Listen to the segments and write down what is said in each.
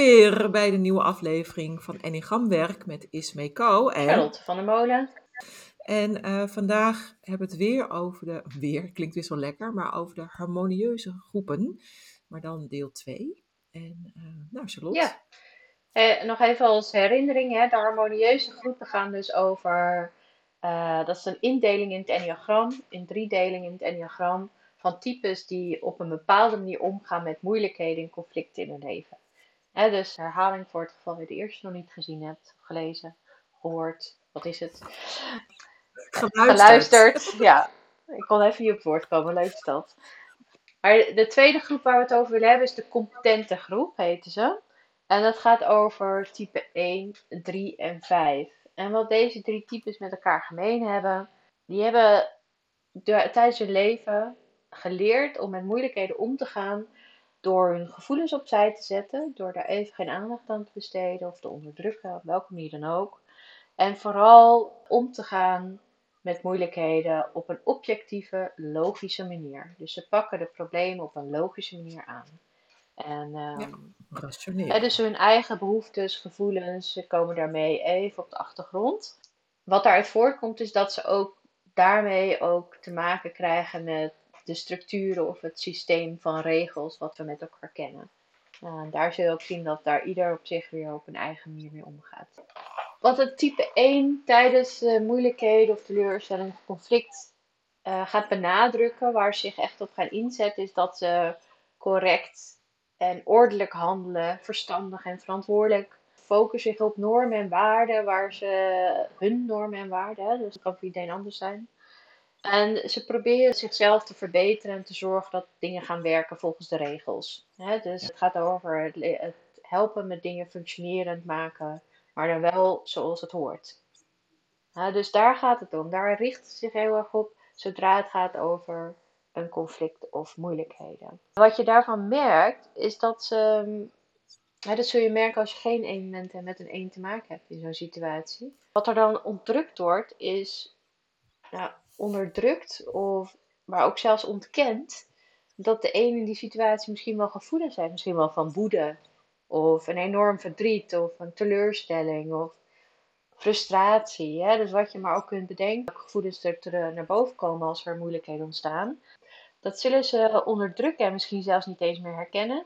Weer bij de nieuwe aflevering van Enneagramwerk met Ismee Ko en... Charlotte van der Molen. En eh, vandaag hebben we het weer over de, weer klinkt weer zo lekker, maar over de harmonieuze groepen. Maar dan deel 2. En uh, nou, Charlotte. Ja, eh, nog even als herinnering, hè, de harmonieuze groepen gaan dus over, uh, dat is een indeling in het enneagram, in drie delingen in het enneagram, van types die op een bepaalde manier omgaan met moeilijkheden en conflicten in hun leven. Dus herhaling voor het geval je de eerste nog niet gezien hebt, gelezen, gehoord, wat is het? Geluisterd. Geluisterd, ja. Ik kon even niet op woord komen, leuk is dat. Maar de tweede groep waar we het over willen hebben is de competente groep, heten ze. En dat gaat over type 1, 3 en 5. En wat deze drie types met elkaar gemeen hebben, die hebben tijdens hun leven geleerd om met moeilijkheden om te gaan door hun gevoelens opzij te zetten, door daar even geen aandacht aan te besteden of te onderdrukken, op welke manier dan ook. En vooral om te gaan met moeilijkheden op een objectieve, logische manier. Dus ze pakken de problemen op een logische manier aan. En um, rationeel. dus hun eigen behoeftes, gevoelens, ze komen daarmee even op de achtergrond. Wat daaruit voortkomt is dat ze ook daarmee ook te maken krijgen met de structuren of het systeem van regels wat we met elkaar kennen. Uh, daar zul je ook zien dat daar ieder op zich weer op een eigen manier mee omgaat. Wat het type 1 tijdens uh, moeilijkheden of teleurstelling of conflict uh, gaat benadrukken, waar ze zich echt op gaan inzetten, is dat ze correct en ordelijk handelen, verstandig en verantwoordelijk. Focus zich op normen en waarden, waar ze hun normen en waarden, dus dat kan voor iedereen anders zijn. En ze proberen zichzelf te verbeteren en te zorgen dat dingen gaan werken volgens de regels. Dus het gaat over het, helpen met dingen functionerend maken, maar dan wel zoals het hoort. Dus daar gaat het om. Daar richt zich heel erg op zodra het gaat over een conflict of moeilijkheden. Wat je daarvan merkt, is dat ze. Dat zul je merken als je geen één bent en met een één te maken hebt in zo'n situatie. Wat er dan ontdrukt wordt, is nou, onderdrukt, of, maar ook zelfs ontkend, dat de een in die situatie misschien wel gevoelens heeft. Misschien wel van woede, of een enorm verdriet, of een teleurstelling, of frustratie. Hè? Dus wat je maar ook kunt bedenken, welke gevoelens er naar boven komen als er moeilijkheden ontstaan. Dat zullen ze onderdrukken en misschien zelfs niet eens meer herkennen.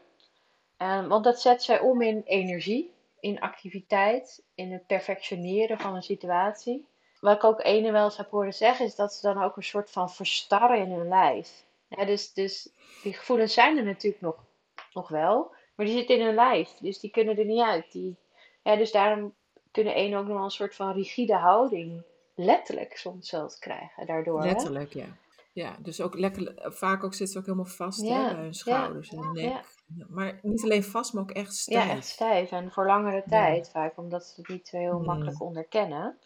Um, want dat zet zij om in energie, in activiteit, in het perfectioneren van een situatie. Wat ik ook ene wel eens heb horen zeggen, is dat ze dan ook een soort van verstarren in hun lijf. Ja, dus, dus die gevoelens zijn er natuurlijk nog, nog wel, maar die zitten in hun lijf, dus die kunnen er niet uit. Die, ja, dus daarom kunnen één ook nog wel een soort van rigide houding, letterlijk soms zelfs krijgen daardoor. hè? Letterlijk, ja. Ja, dus ook lekker, vaak ook zit ze ook helemaal vast hè, Ja, bij hun schouders en nek. ja. Maar niet alleen vast, maar ook echt Ja, stijf. echt stijf en voor langere tijd vaak, omdat ze het niet zo heel Mm. makkelijk onderkennen.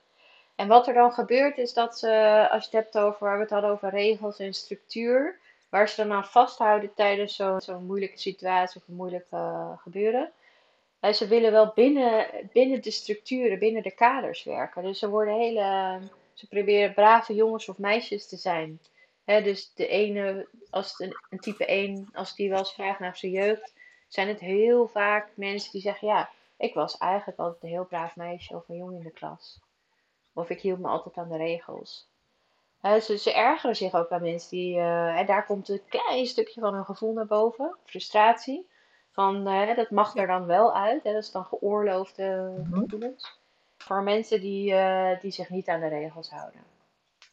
En wat er dan gebeurt is dat ze, als je het hebt over, waar we het hadden over regels en structuur, waar ze dan aan vasthouden tijdens zo'n moeilijke situatie of een moeilijk eh, gebeuren. En ze willen wel binnen, binnen de structuren, binnen de kaders werken. Dus ze worden hele, ze proberen brave jongens of meisjes te zijn. Dus de ene, als het een, een type 1, als die wel eens vraagt naar zijn jeugd, zijn het heel vaak mensen die zeggen, ja, ik was eigenlijk altijd een heel braaf meisje of een jongen in de klas. Of ik hield me altijd aan de regels. Ze, ze ergeren zich ook aan mensen die, eh, en daar komt een klein stukje van hun gevoel naar boven, frustratie. Van, eh, dat mag er dan wel uit, hè, dat is dan geoorloofde Mhm. gevoelens. Voor mensen die, eh, die zich niet aan de regels houden.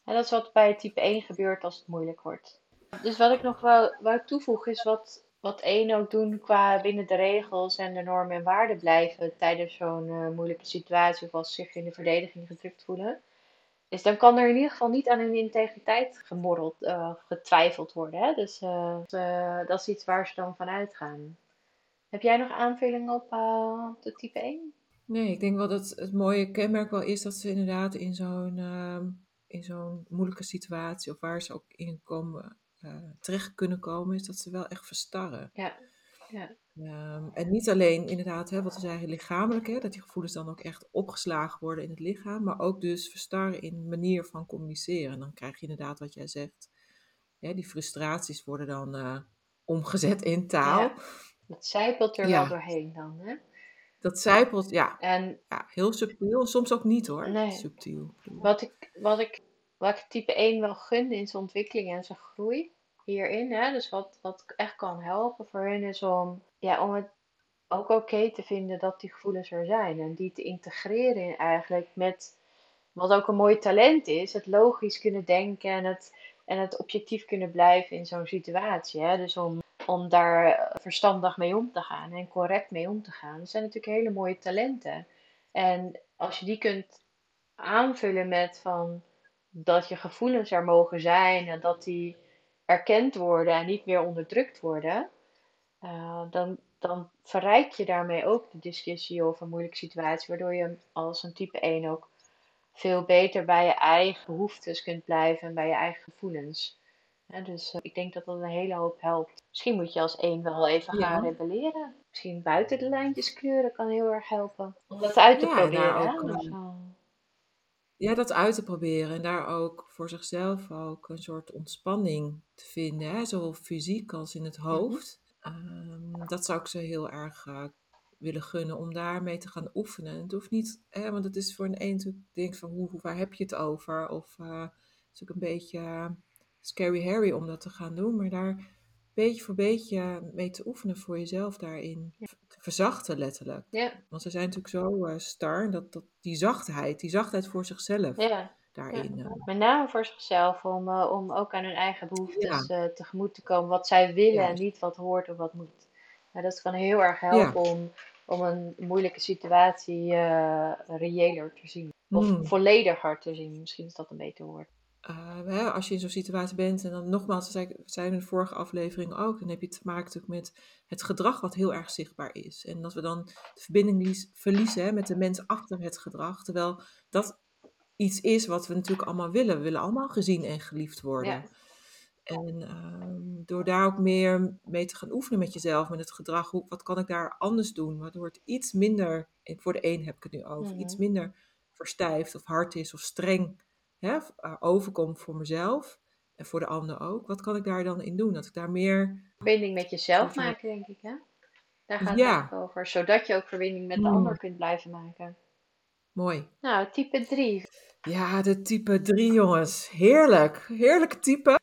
En dat is wat bij type 1 gebeurt als het moeilijk wordt. Dus wat ik nog wou, wou toevoegen is wat, wat één ook doen qua binnen de regels en de normen en waarden blijven tijdens zo'n eh, moeilijke situatie of als zich in de verdediging gedrukt voelen. Is dan kan er in ieder geval niet aan hun integriteit gemorreld, eh, getwijfeld worden. Hè? Dus eh, dat is iets waar ze dan van uitgaan. Heb jij nog aanvullingen op uh, de type 1? Nee, ik denk wel dat het mooie kenmerk wel is dat ze inderdaad in zo'n uh, in zo'n moeilijke situatie of waar ze ook in komen, uh, terecht kunnen komen, is dat ze wel echt verstarren. Ja. ja. Um, en niet alleen inderdaad, hè, wat we zeggen, lichamelijk, hè, dat die gevoelens dan ook echt opgeslagen worden in het lichaam, maar ook dus verstarren in manier van communiceren. En dan krijg je inderdaad wat jij zegt, ja, die frustraties worden dan uh, omgezet in taal. Ja, het zijpelt er wel doorheen dan, hè? Dat zijpelt, ja. En, ja, heel subtiel, soms ook niet hoor, nee. subtiel. Wat ik, wat, ik, wat ik type 1 wel gun in zijn ontwikkeling en zijn groei hierin, hè, dus wat, wat echt kan helpen voor hen is om, ja, om het ook oké te vinden dat die gevoelens er zijn. En die te integreren in eigenlijk met wat ook een mooi talent is, het logisch kunnen denken en het, en het objectief kunnen blijven in zo'n situatie. Hè? Dus om, om daar verstandig mee om te gaan en correct mee om te gaan. Dat zijn natuurlijk hele mooie talenten. En als je die kunt aanvullen met van dat je gevoelens er mogen zijn en dat die erkend worden en niet meer onderdrukt worden, uh, dan, dan verrijk je daarmee ook de discussie over een moeilijke situatie, waardoor je als een type 1 ook veel beter bij je eigen behoeftes kunt blijven en bij je eigen gevoelens. dus uh, ik denk dat dat een hele hoop helpt. Misschien moet je als één wel even gaan rebelleren. Misschien buiten de lijntjes kleuren kan heel erg helpen. Om dat uit te ja, proberen. Ook, dus, uh, ja, dat uit te proberen en daar ook voor zichzelf ook een soort ontspanning te vinden, hè? zowel fysiek als in het mhm. hoofd. Um, dat zou ik ze heel erg uh, willen gunnen om daarmee te gaan oefenen. Het hoeft niet, hè, want het is voor een een natuurlijk, denk van hoe, waar heb je het over? Of uh, het is ook een beetje scary Harry om dat te gaan doen, maar daar beetje voor beetje mee te oefenen voor jezelf daarin. Te verzachten letterlijk. Ja. Want ze zijn natuurlijk zo uh, star, dat, dat die zachtheid, die zachtheid voor zichzelf ja. daarin. Ja. Met name voor zichzelf, om, uh, om ook aan hun eigen behoeftes uh, tegemoet te komen. Wat zij willen en niet wat hoort of wat moet. Maar dat kan heel erg helpen om, om een moeilijke situatie reëler te zien. Of mm. vollediger te zien, misschien is dat een beter woord. Uh, als je in zo'n situatie bent, en dan nogmaals, zei ik in de vorige aflevering ook, dan heb je te maken met het gedrag wat heel erg zichtbaar is. En dat we dan de verbinding verliezen hè, met de mens achter het gedrag, terwijl dat iets is wat we natuurlijk allemaal willen. We willen allemaal gezien en geliefd worden. Ja. En uh, door daar ook meer mee te gaan oefenen met jezelf, met het gedrag, hoe, wat kan ik daar anders doen? Waardoor het iets minder, voor de een heb ik het nu over, iets mhm. minder verstijfd of hard is of streng hè, eh, overkomt voor mezelf en voor de ander ook, wat kan ik daar dan in doen? Dat ik daar meer. Verbinding met jezelf maken, denk ik, hè? Daar gaat ja. het over, zodat je ook verbinding met de hmm. ander kunt blijven maken. Mooi. Nou, type 3. Ja, de type 3, jongens. Heerlijk. Heerlijk type.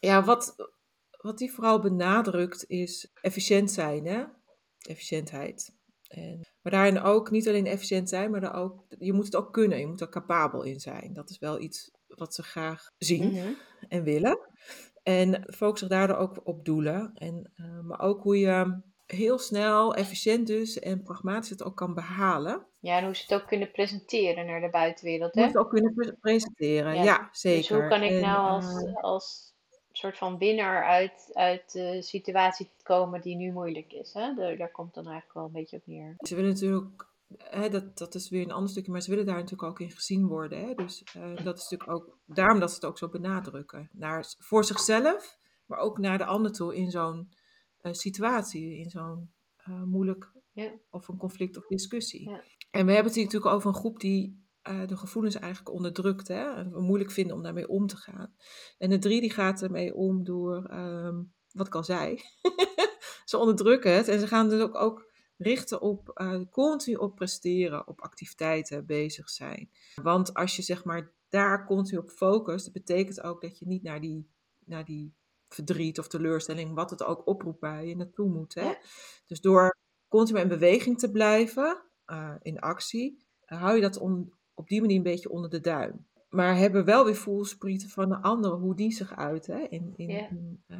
Ja, wat, wat die vrouw benadrukt is efficiënt zijn, hè? Efficiëntheid. En, maar daarin ook niet alleen efficiënt zijn, maar ook, je moet het ook kunnen. Je moet er capabel in zijn. Dat is wel iets wat ze graag zien mhm. en willen. En focus zich daardoor ook op doelen. En, uh, maar ook hoe je heel snel, efficiënt dus en pragmatisch het ook kan behalen. Ja, en hoe ze het ook kunnen presenteren naar de buitenwereld. Hè? Hoe ze het ook kunnen presenteren, ja, zeker. Dus hoe kan ik nou als, uh, als soort van winnaar uit, uit de situatie komen die nu moeilijk is. Hè? daar komt dan eigenlijk wel een beetje op neer. Ze willen natuurlijk, hè, dat, dat is weer een ander stukje, maar ze willen daar natuurlijk ook in gezien worden. Hè? Dus uh, dat is natuurlijk ook, daarom dat ze het ook zo benadrukken. Naar, voor zichzelf, maar ook naar de ander toe in zo'n uh, situatie, in zo'n uh, moeilijk ja. of een conflict of discussie. Ja. En we hebben het hier natuurlijk over een groep die uh, de gevoelens eigenlijk onderdrukt. Hè? En we moeilijk vinden om daarmee om te gaan. En de drie die gaat ermee om door, um, wat ik al zei, ze onderdrukken het. En ze gaan dus ook, ook richten op uh, continu op presteren, op activiteiten bezig zijn. Want als je zeg maar daar continu op focust, dat betekent ook dat je niet naar die, naar die verdriet of teleurstelling, wat het ook oproept bij je, naartoe moet. Hè? Dus door continu in beweging te blijven, uh, in actie, hou je dat on, op die manier een beetje onder de duim. Maar hebben wel weer voelsprieten van de andere, hoe die zich uit, hè, in, in, uh,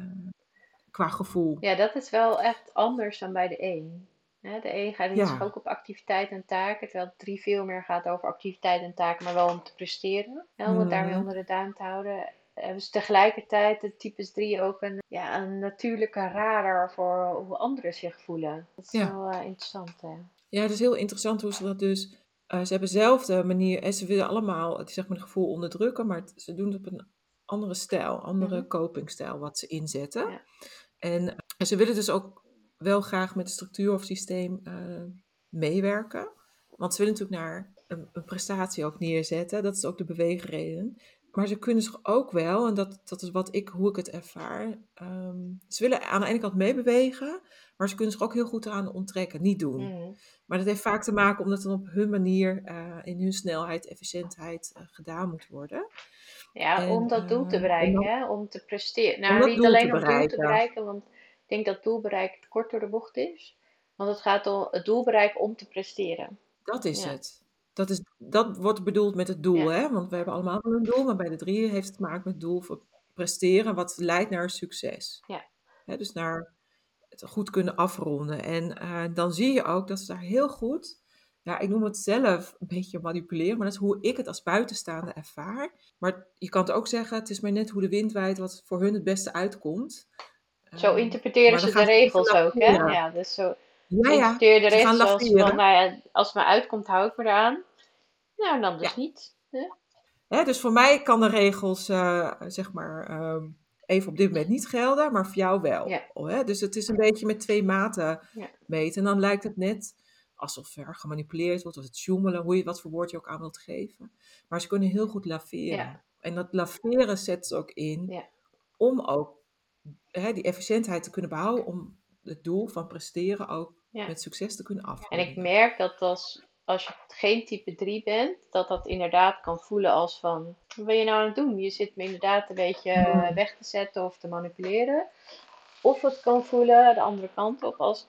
qua gevoel. Ja, dat is wel echt anders dan bij de een. de een gaat ja. ook op activiteit en taken, terwijl het drie veel meer gaat over activiteit en taken, maar wel om te presteren. Hè, om het daarmee onder de duim te houden. hebben ze tegelijkertijd de types 3 ook een, ja, een natuurlijke radar voor hoe anderen zich voelen. Dat is wel uh, interessant. Hè? Ja, het is heel interessant hoe ze dat dus. Uh, ze hebben dezelfde manier en ze willen allemaal het, zeg maar, het gevoel onderdrukken, maar ze doen het op een andere stijl, andere mm copingstijl wat ze inzetten. Ja. En ze willen dus ook wel graag met de structuur of systeem uh, meewerken. Want ze willen natuurlijk naar een, een, prestatie ook neerzetten. Dat is ook de beweegreden. Maar ze kunnen zich ook wel, en dat, dat is wat ik, hoe ik het ervaar. Um, ze willen aan de ene kant meebewegen, maar ze kunnen zich ook heel goed eraan onttrekken, niet doen. Mm. Maar dat heeft vaak te maken omdat het dan op hun manier, uh, in hun snelheid, efficiëntheid uh, gedaan moet worden. Ja, om dat doel te bereiken, om, hè? om te presteren. Nou, niet alleen om doel te bereiken, want ik denk dat doelbereik kort door de bocht is. Want het gaat om het doel bereiken om te presteren. Dat is het. Dat, is, dat wordt bedoeld met het doel, hè? Want we hebben allemaal een doel, maar bij de drie heeft het te maken met het doel voor presteren, wat leidt naar succes. Ja. Hè, dus naar het goed kunnen afronden. En uh, dan zie je ook dat ze daar heel goed, ja, ik noem het zelf een beetje manipuleren, maar dat is hoe ik het als buitenstaande ervaar. Maar je kan het ook zeggen, het is maar net hoe de wind waait, wat voor hun het beste uitkomt. Zo ehm, interpreteren ze de regels ook, hè? Ja, dus zo ja, ja. de regels als van, nou ja, als het me uitkomt, hou ik me eraan. Nou, dan dus niet. Hè? dus voor mij kan de regels, uh, zeg maar, um, even op dit moment niet gelden, maar voor jou wel. Ja. Oh, hè? Dus het is een beetje met twee maten meten. En dan lijkt het net alsof er gemanipuleerd wordt, of het joemelen, hoe je, wat voor woord je ook aan wilt geven. Maar ze kunnen heel goed laveren. En dat laveren zet ze ook in om ook hè, die efficiëntheid te kunnen behouden, om het doel van presteren ook met succes te kunnen afronden. En ik merk dat als, als je geen type 3 bent, dat dat inderdaad kan voelen als van, wat ben je nou aan het doen? Je zit me inderdaad een beetje hmm. weg te zetten of te manipuleren. Of het kan voelen, de andere kant op, als,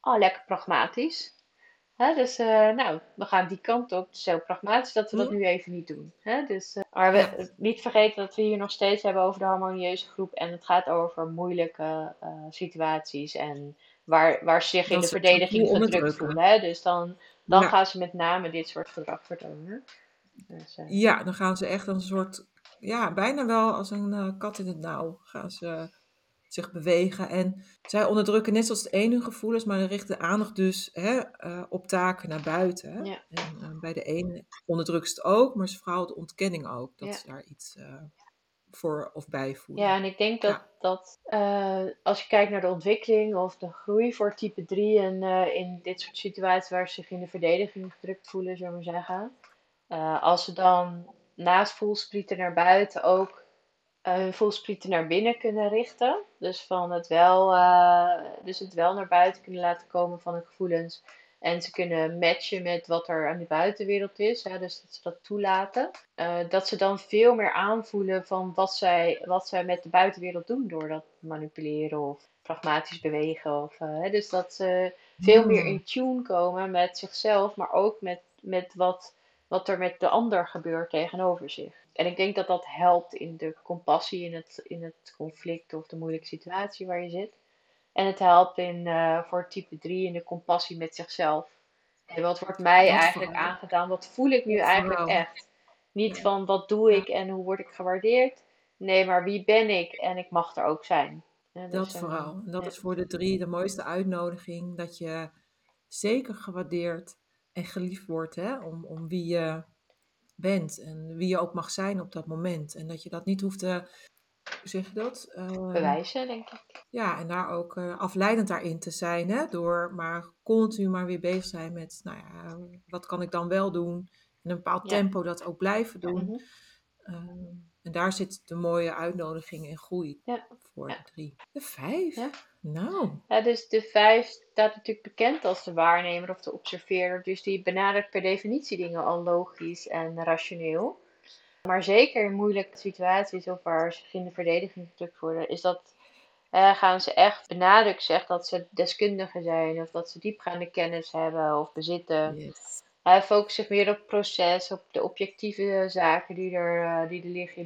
oh, lekker pragmatisch. dus uh, nou, we gaan die kant op. zo pragmatisch dat we dat hmm. nu even niet doen. dus, uh, maar we niet vergeten dat we hier nog steeds hebben over de harmonieuze groep. En het gaat over moeilijke uh, situaties en waar, waar ze zich in de verdediging gedrukt voelen. Dus dan, dan gaan ze met name dit soort gedrag vertonen. Dus, uh... Ja, dan gaan ze echt een soort, ja, bijna wel als een uh, kat in het nauw gaan ze zich bewegen. En zij onderdrukken net zoals de een hun gevoelens, maar richten de aandacht dus hè, uh, op taken naar buiten. Hè? Ja. En bij de een onderdrukt ze het ook, maar ze de ontkenning ook. Dat ja. ze daar iets voor of bijvoeren. Ja, en ik denk dat, dat uh, als je kijkt naar de ontwikkeling of de groei voor type 3 en uh, in dit soort situaties waar ze zich in de verdediging gedrukt voelen, zullen we zeggen. Uh, als ze dan naast voelsprieten naar buiten ook hun voelsprieten naar binnen kunnen richten. Dus, van het wel, dus het wel naar buiten kunnen laten komen van hun gevoelens. En ze kunnen matchen met wat er aan de buitenwereld is. Hè, dus dat ze dat toelaten. Uh, dat ze dan veel meer aanvoelen van wat zij, wat zij met de buitenwereld doen. Door dat manipuleren of pragmatisch bewegen. Of, uh, dus dat ze veel meer hmm. in tune komen met zichzelf. Maar ook met, met wat, wat er met de ander gebeurt tegenover zich. En ik denk dat dat helpt in de compassie, in het, in het conflict of de moeilijke situatie waar je zit. En het helpt in, uh, voor type 3 in de compassie met zichzelf. En wat wordt mij eigenlijk aangedaan? Wat voel ik nu eigenlijk echt? Niet van wat doe ik en hoe word ik gewaardeerd. Nee, maar wie ben ik en ik mag er ook zijn. dat dus, vooral. dat is voor de drie de mooiste uitnodiging. Dat je zeker gewaardeerd en geliefd wordt hè? Om, om wie je bent. En wie je ook mag zijn op dat moment. En dat je dat niet hoeft te hoe zeg je dat? Uh, Bewijzen, denk ik. Ja, en daar ook uh, afleidend daarin te zijn, hè? door maar continu maar weer bezig zijn met, nou ja, wat kan ik dan wel doen? In een bepaald tempo dat ook blijven doen. Mhm. Ehm, en daar zit de mooie uitnodiging en groei ja. voor de drie. De vijf? Nou. Ja, dus de vijf staat natuurlijk bekend als de waarnemer of de observeerder. Dus die benadert per definitie dingen al logisch en rationeel. Maar zeker in moeilijke situaties of waar ze in de verdediging gedrukt worden, is dat uh, gaan ze echt benadrukken zeg, dat ze deskundigen zijn of dat ze diepgaande kennis hebben of bezitten. Yes. Hij focust zich meer op het proces, op de objectieve zaken die er, uh, die er liggen.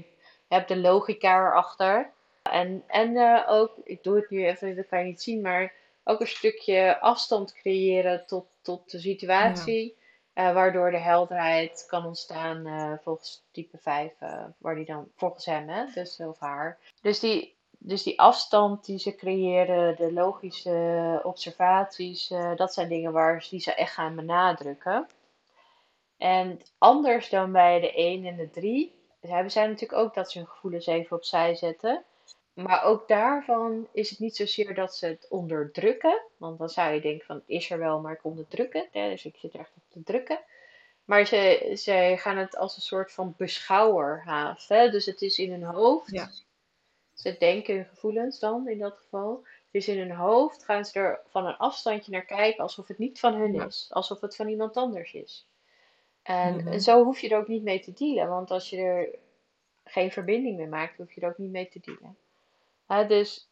Je hebt de logica erachter. En, en uh, ook, ik doe het nu even, dat kan je niet zien, maar ook een stukje afstand creëren tot, tot de situatie. Waardoor de helderheid kan ontstaan volgens type 5, waar die dan volgens hem, hè, dus of haar. Dus die, dus die afstand die ze creëren, de logische observaties, dat zijn dingen waar, die ze echt gaan benadrukken. En anders dan bij de 1 en de 3 hebben zij natuurlijk ook dat ze hun gevoelens even opzij zetten. Maar ook daarvan is het niet zozeer dat ze het onderdrukken. Want dan zou je denken van, is er wel, maar ik onderdruk het. Hè, dus ik zit echt op te drukken. Maar ze, ze gaan het als een soort van beschouwer haast. Hè? Dus het is in hun hoofd. Ja. Ze denken hun gevoelens dan in dat geval. Dus in hun hoofd gaan ze er van een afstandje naar kijken alsof het niet van hun is. Alsof het van iemand anders is. En mhm. zo hoef je er ook niet mee te dealen. Want als je er geen verbinding mee maakt, hoef je er ook niet mee te dealen. Dus,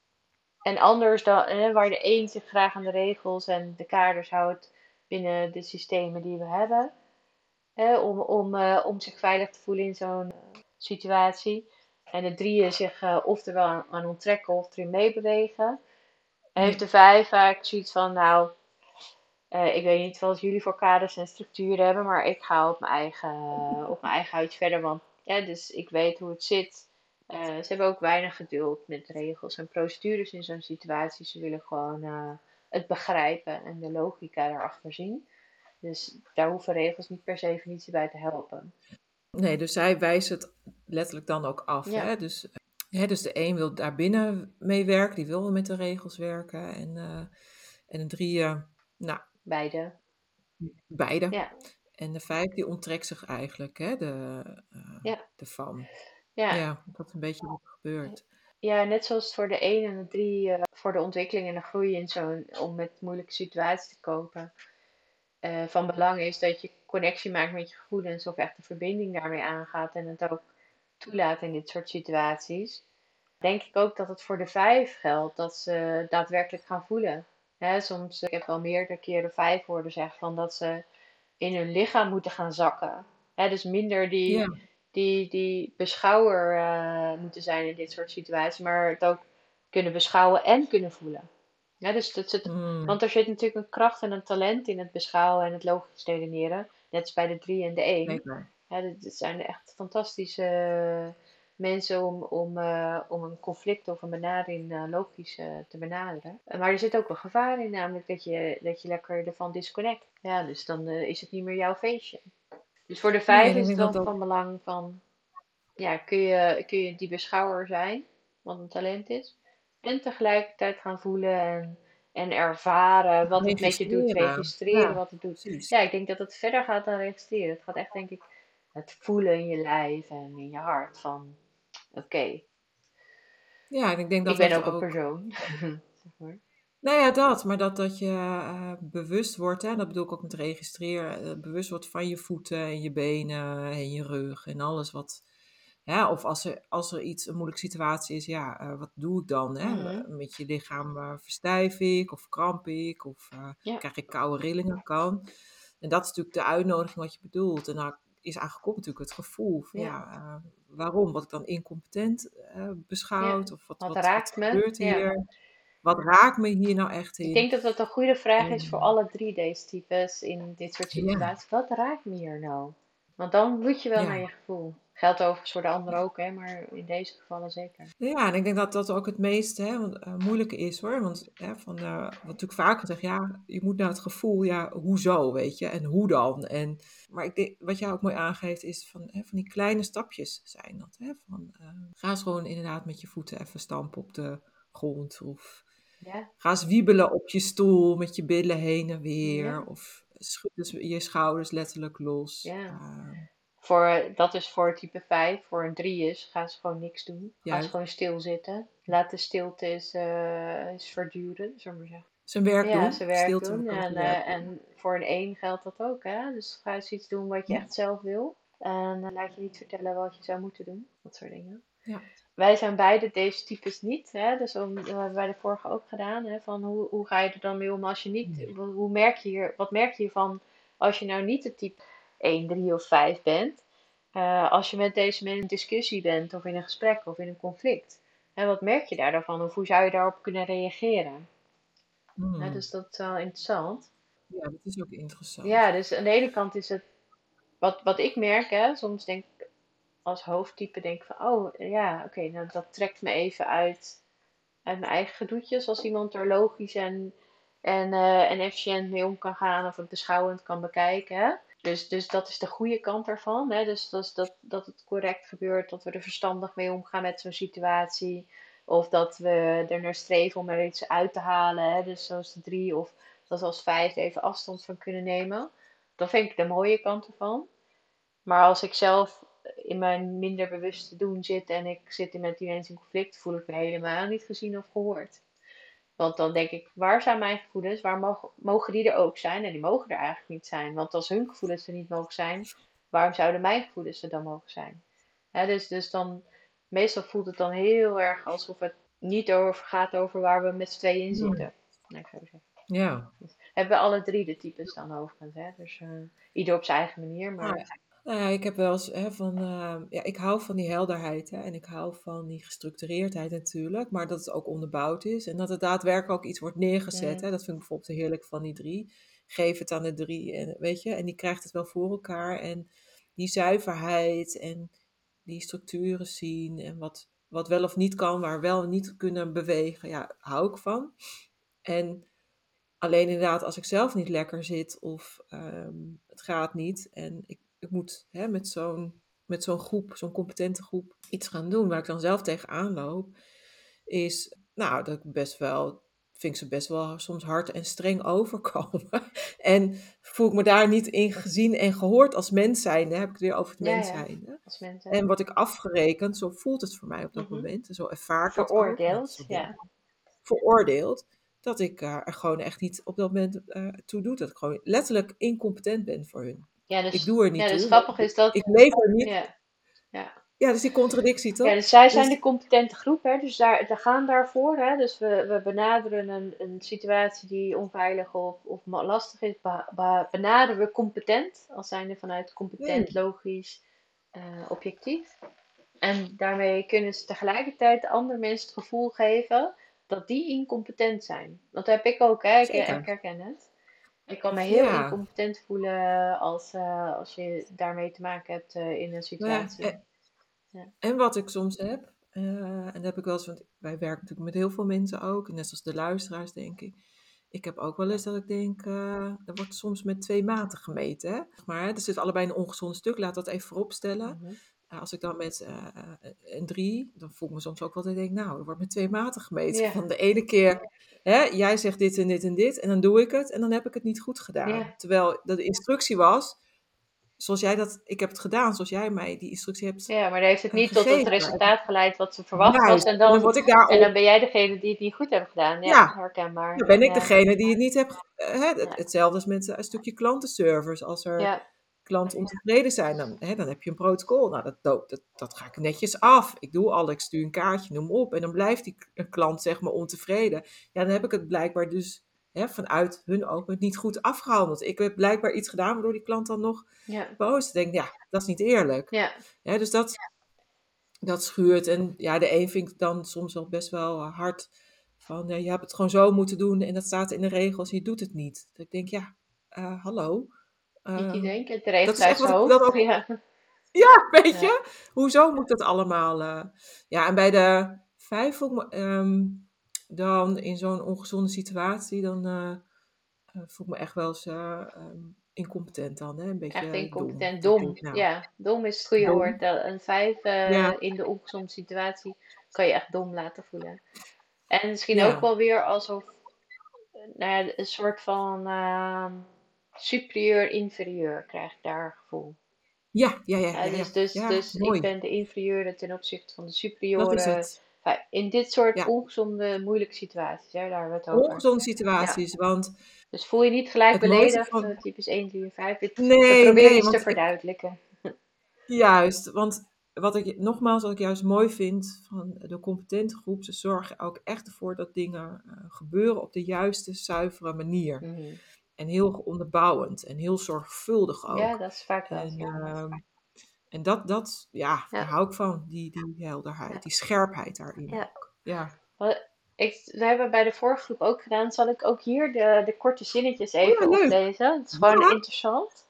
en anders dan, waar de een zich graag aan de regels en de kaders houdt binnen de systemen die we hebben. Om, om, uh, om zich veilig te voelen in zo'n uh, situatie. En de drieën zich uh, oftewel aan, aan onttrekken of erin meebewegen. Heeft de vijf vaak zoiets van, nou, ik weet niet wat jullie voor kaders en structuren hebben, maar ik ga op mijn eigen, op mijn eigen huidje verder. Want ja, dus ik weet hoe het zit. Uh, ze hebben ook weinig geduld met regels en procedures in zo'n situatie. Ze willen gewoon uh, het begrijpen en de logica erachter zien. Dus daar hoeven regels niet per definitie bij te helpen. Nee, dus zij wijst het letterlijk dan ook af. Ja. Hè? Dus, hè, dus de een wil daar binnen mee werken, die wil met de regels werken. En, en de drie, nou, Beide. Beide. Ja. En de vijf die onttrekt zich eigenlijk, hè, de, ja. de van. Ja. ja, dat is een beetje wat er gebeurt. Ja, net zoals voor de 1 en de 3, uh, voor de ontwikkeling en de groei in zo'n, om met moeilijke situaties te kopen. Uh, van belang is dat je connectie maakt met je gevoelens of echt een verbinding daarmee aangaat en het ook toelaat in dit soort situaties. Denk ik ook dat het voor de vijf geldt dat ze daadwerkelijk gaan voelen. Hè, soms, ik heb wel meerdere keren vijf horen zeggen van dat ze in hun lichaam moeten gaan zakken. Hè, dus minder die, die, die beschouwer uh, moeten zijn in dit soort situaties, maar het ook kunnen beschouwen en kunnen voelen. Ja, dus dat zit, mm. Want er zit natuurlijk een kracht en een talent in het beschouwen en het logisch redeneren. Net als bij de drie en de één. Ja, zijn echt fantastische mensen om, om, uh, om een conflict of een benadering uh, logisch uh, te benaderen. Maar er zit ook een gevaar in, namelijk dat je, dat je lekker ervan disconnect. Ja, dus dan is het niet meer jouw feestje. Dus voor de vijf is het dan van belang van, ja, kun je, kun je die beschouwer zijn, wat een talent is, en tegelijkertijd gaan voelen en, en ervaren wat het met je doet, registreren wat het doet. Ja, ik denk dat het verder gaat dan registreren. Het gaat echt, denk ik, het voelen in je lijf en in je hart van oké. Ja, en ik denk dat ik ben ook een persoon. zeg maar. Nou ja, dat. Maar dat, dat je uh, bewust wordt, hè, dat bedoel ik ook met registreren, uh, bewust wordt van je voeten en je benen en je rug en alles wat... Ja, of als er, als er iets, een moeilijke situatie is, ja, uh, wat doe ik dan? Hè? Mm-hmm. Met je lichaam verstijf ik of kramp ik of ja. krijg ik koude rillingen, kan. En dat is natuurlijk de uitnodiging wat je bedoelt. En dan is aangekomen natuurlijk het gevoel van, ja waarom? Wat ik dan incompetent beschouwd? Of wat, wat, raakt wat gebeurt me? hier? Wat raakt me hier nou echt in? Ik denk dat dat een goede vraag is voor alle drie deze types in dit soort situaties. Wat raakt me hier nou? Want dan moet je wel naar je gevoel. Geldt overigens voor de anderen ook, hè, maar in deze gevallen zeker. Ja, en ik denk dat dat ook het meest hè, want, uh, moeilijke is hoor. Want hè, van, uh, wat natuurlijk vaak gezegd, ja, je moet naar het gevoel, ja, hoezo, weet je, en hoe dan? En, maar ik denk, wat jij ook mooi aangeeft, is van, hè, van die kleine stapjes zijn dat. Hè, van, uh, ga eens gewoon inderdaad met je voeten even stampen op de grond. Of ja. ga eens wiebelen op je stoel met je billen heen en weer. Of schud je schouders letterlijk los. Ja. Voor, dat is voor type 5. Voor een 3 is, gaan ze gewoon niks doen. Gaan ze gewoon stilzitten. Laat de stilte is, uh, is verduren, zullen we zeggen. Zijn werk ja, doen. Zijn werk doen. En, uh, en voor een 1 geldt dat ook. Hè? Dus ga eens iets doen wat je echt zelf wil. En laat je niet vertellen wat je zou moeten doen. Dat soort dingen. Ja. Wij zijn beide deze types niet. Hè? Dus om, dat hebben wij de vorige ook gedaan. Hè? Van hoe, hoe ga je er dan mee om als je niet... Hoe merk je hier, wat merk je hiervan als je nou niet het type 1, 3 of 5 bent. Uh, als je met deze mensen in discussie bent, of in een gesprek, of in een conflict. En wat merk je daar dan van? Of hoe zou je daarop kunnen reageren? Hmm. dus dat is wel interessant. Ja, dat is ook interessant. Ja, dus aan de ene kant is het, wat, wat ik merk, hè, soms denk ik als hoofdtype denk van, oh ja, oké, nou, dat trekt me even uit, uit mijn eigen gedoetjes. Als iemand er logisch en, en, uh, en efficiënt mee om kan gaan of het beschouwend kan bekijken. Dus, dus dat is de goede kant ervan. Hè? Dus, dus dat, dat het correct gebeurt, dat we er verstandig mee omgaan met zo'n situatie. Of dat we er naar streven om er iets uit te halen. Hè? Dus zoals de drie of dat we als vijf even afstand van kunnen nemen. Dat vind ik de mooie kant ervan. Maar als ik zelf in mijn minder bewuste doen zit en ik zit in met die mensen in conflict, voel ik me helemaal niet gezien of gehoord. Want dan denk ik, waar zijn mijn gevoelens? Waar mogen, mogen die er ook zijn? En die mogen er eigenlijk niet zijn. Want als hun gevoelens er niet mogen zijn, waarom zouden mijn gevoelens er dan mogen zijn? dus, dus dan, meestal voelt het dan heel erg alsof het niet over gaat over waar we met z'n tweeën in zitten. Hmm. Nou, ik zou zeggen. Ja. Dus hebben we alle drie de types dan overigens. Hè? Dus uh, ieder op zijn eigen manier. Maar... Ah, nou ja, ik heb wel eens hè, van, uh, ja, ik hou van die helderheid hè, en ik hou van die gestructureerdheid natuurlijk, maar dat het ook onderbouwd is en dat het daadwerkelijk ook iets wordt neergezet. Hè, dat vind ik bijvoorbeeld heerlijk van die drie. Geef het aan de drie, en, weet je, en die krijgt het wel voor elkaar. En die zuiverheid en die structuren zien en wat, wat wel of niet kan, waar wel en niet kunnen bewegen, ja, hou ik van. En alleen inderdaad, als ik zelf niet lekker zit of um, het gaat niet en ik ik moet hè, met zo'n met zo'n groep, zo'n competente groep, iets gaan doen waar ik dan zelf tegenaan loop, is, nou, dat ik best wel, vind ik ze best wel soms hard en streng overkomen. en voel ik me daar niet in gezien en gehoord als mens zijn, heb ik het weer over het mens zijn. Als mens en word ik afgerekend, zo voelt het voor mij op dat mm -hmm. moment, zo ervaar ik Veroordeeld, het ook, ja. Veroordeeld dat ik uh, er gewoon echt niet op dat moment uh, toe doe. Dat ik gewoon letterlijk incompetent ben voor hun. Ja, dus, ik doe er niet ja, dus toe. grappig is dat... Ik leef er niet. Ja. Ja. ja, dus die contradictie toch? Ja, dus zij zijn de competente groep, hè, dus daar, daar gaan daarvoor. Hè, dus we, we benaderen een, een situatie die onveilig of, of lastig is, benaderen we competent, als zijnde vanuit competent, logisch, uh, objectief. En daarmee kunnen ze tegelijkertijd andere mensen het gevoel geven dat die incompetent zijn. Dat heb ik ook, hè? Ik, ik herken het. Ik kan me heel Ja. incompetent voelen als, eh, als je daarmee te maken hebt eh, in een situatie. en- En wat ik soms heb, eh, en dat heb ik wel eens, want wij werken natuurlijk met heel veel mensen ook, net zoals de luisteraars denk ik. Ik heb ook wel eens dat ik denk, er wordt soms met twee maten gemeten. Hè? Maar hè, er zit allebei een ongezond stuk, laat dat even vooropstellen. Uh, als ik dan met eh, een drie, dan voel ik me soms ook wel dat ik denk, nou, er wordt met twee maten gemeten. Van de ene keer, hè, jij zegt dit en dit en dit, en dan doe ik het, en dan heb ik het niet goed gedaan. Terwijl dat de instructie was, zoals jij dat, ik heb het gedaan, zoals jij mij die instructie hebt Ja, maar dan heeft het niet tot het resultaat geleid wat ze verwacht was. En dan, word ik daarop, en dan ben jij degene die het niet goed heeft gedaan. Ja, Ja. herkenbaar. dan ben ik ja. degene die het niet heb. eh, Hè, Ja. Hetzelfde als met een stukje klantenservice. Als er Ja, klanten ontevreden zijn, dan, hè, dan heb je een protocol. Nou, dat, dat, dat, ga ik netjes af. Ik doe al, ik stuur een kaartje, noem op. En dan blijft die k- klant zeg maar ontevreden. Ja, dan heb ik het blijkbaar dus hè, vanuit hun oogpunt niet goed afgehandeld. Ik heb blijkbaar iets gedaan waardoor die klant dan nog ja, boos is. Ik denk, ja, dat is niet eerlijk. ja, Ja, dus dat, dat schuurt. En ja, de een vind ik dan soms wel best wel hard. Van, ja, je hebt het gewoon zo moeten doen en dat staat in de regels je doet het niet. Dat ik denk, ja, eh, hallo. Niet Eh, iedereen kent de regels dat is echt wat ik dan ook- Ja. ja, weet Ja. je? Hoezo moet dat allemaal? eh? Ja, en bij de vijf me, ehm, dan in zo'n ongezonde situatie, dan eh, voel ik me echt wel eens eh, ehm, incompetent dan. Hè? Een beetje Echt incompetent, Dat dom. nou, Ja, dom is het goede Dom. woord. Dat- Een vijf Ja. in de ongezonde situatie kan je echt dom laten voelen. En misschien ook wel weer alsof nou ja, een soort van ehm, superieur-inferieur krijg ik daar gevoel. Ja, ja, ja. Ja, ja, dus dus, Ja, dus ik ben de inferieure ten opzichte van de. Enfin, In dit soort ongezonde, moeilijke situaties, hè, daar hebben we het over. Ongezonde situaties, want Dus voel je niet gelijk beledigd, van... eh, typisch 1, 3 en 5. Dit, we Nee, proberen nee, iets te want ik, verduidelijken. juist, want wat ik nogmaals, wat ik juist mooi vind van de competente groep, ze zorgen ook echt ervoor dat dingen eh, gebeuren op de juiste, zuivere manier. Mhm. En heel onderbouwend en heel zorgvuldig Ja, ook. dat is vaak wel. En, Ja. ehm, en dat, dat, ja, daar Ja. hou ik van, die, die helderheid, Ja. die scherpheid daarin Ja. Ja, Ik, we hebben bij de vorige groep ook gedaan. Zal ik ook hier de, de korte zinnetjes even Oh, leuk. oplezen? Het is gewoon Ja. interessant.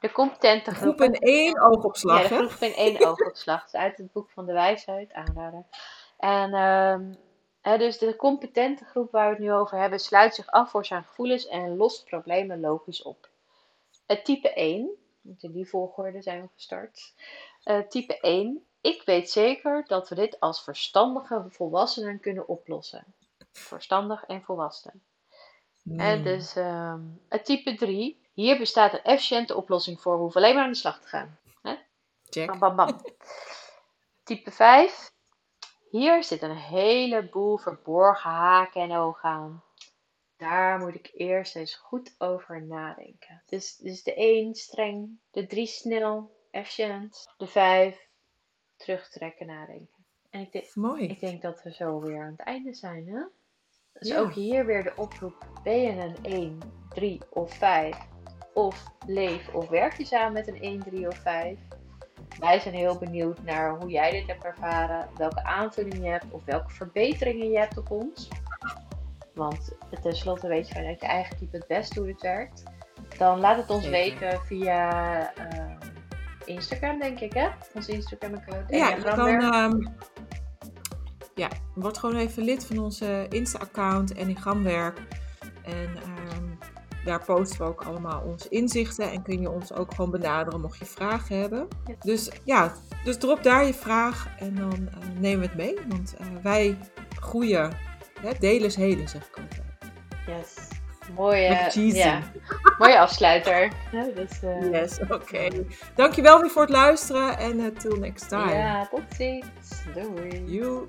De competente Groep groep. in één oogopslag, Ja, de hè? groep in één oogopslag. Is uit het boek van de wijsheid, aanrader. En ehm, dus de competente groep waar we het nu over hebben, sluit zich af voor zijn gevoelens en lost problemen logisch op. Het type 1, want in die volgorde zijn we gestart. Eh, type 1, ik weet zeker dat we dit als verstandige volwassenen kunnen oplossen. Verstandig en volwassen. En Hmm. dus ehm, het type 3, hier bestaat een efficiënte oplossing voor. We hoeven alleen maar aan de slag te gaan. Check. Bam, bam, bam. Type 5. Hier zit een heleboel verborgen haken en ogen aan. Daar moet ik eerst eens goed over nadenken. Dus, dus de 1 streng, de 3 snel, efficiënt, de 5 terugtrekken, nadenken. En ik, denk- Mooi. ik denk dat we zo weer aan het einde zijn, hè? Dus Ja. ook hier weer de oproep: ben je een 1, 3 of 5? Of leef of werk je samen met een 1, 3 of 5? Wij zijn heel benieuwd naar hoe jij dit hebt ervaren, welke aanvulling je hebt of welke verbeteringen je hebt op ons. Want tenslotte weet je vanuit je eigen type het best hoe dit werkt. Dan laat het ons Zeker. weten via eh, Instagram, denk ik, hè? Ons Instagram-account. Ja, je kan, Enneagramwerk. ehm, ja, word gewoon even lid van onze Insta-account. En ehm, daar posten we ook allemaal onze inzichten en kun je ons ook gewoon benaderen mocht je vragen hebben. Ja. Dus ja, dus drop daar je vraag en dan eh, nemen we het mee. Want eh, wij groeien, hè, delen is helen zeg ik altijd. Yes. Mooie, cheesy. ja, mooie afsluiter. Ja, dus, eh, Yes, oké. Dankjewel weer voor het luisteren en uh, till next time. Ja, tot ziens. Doei. You.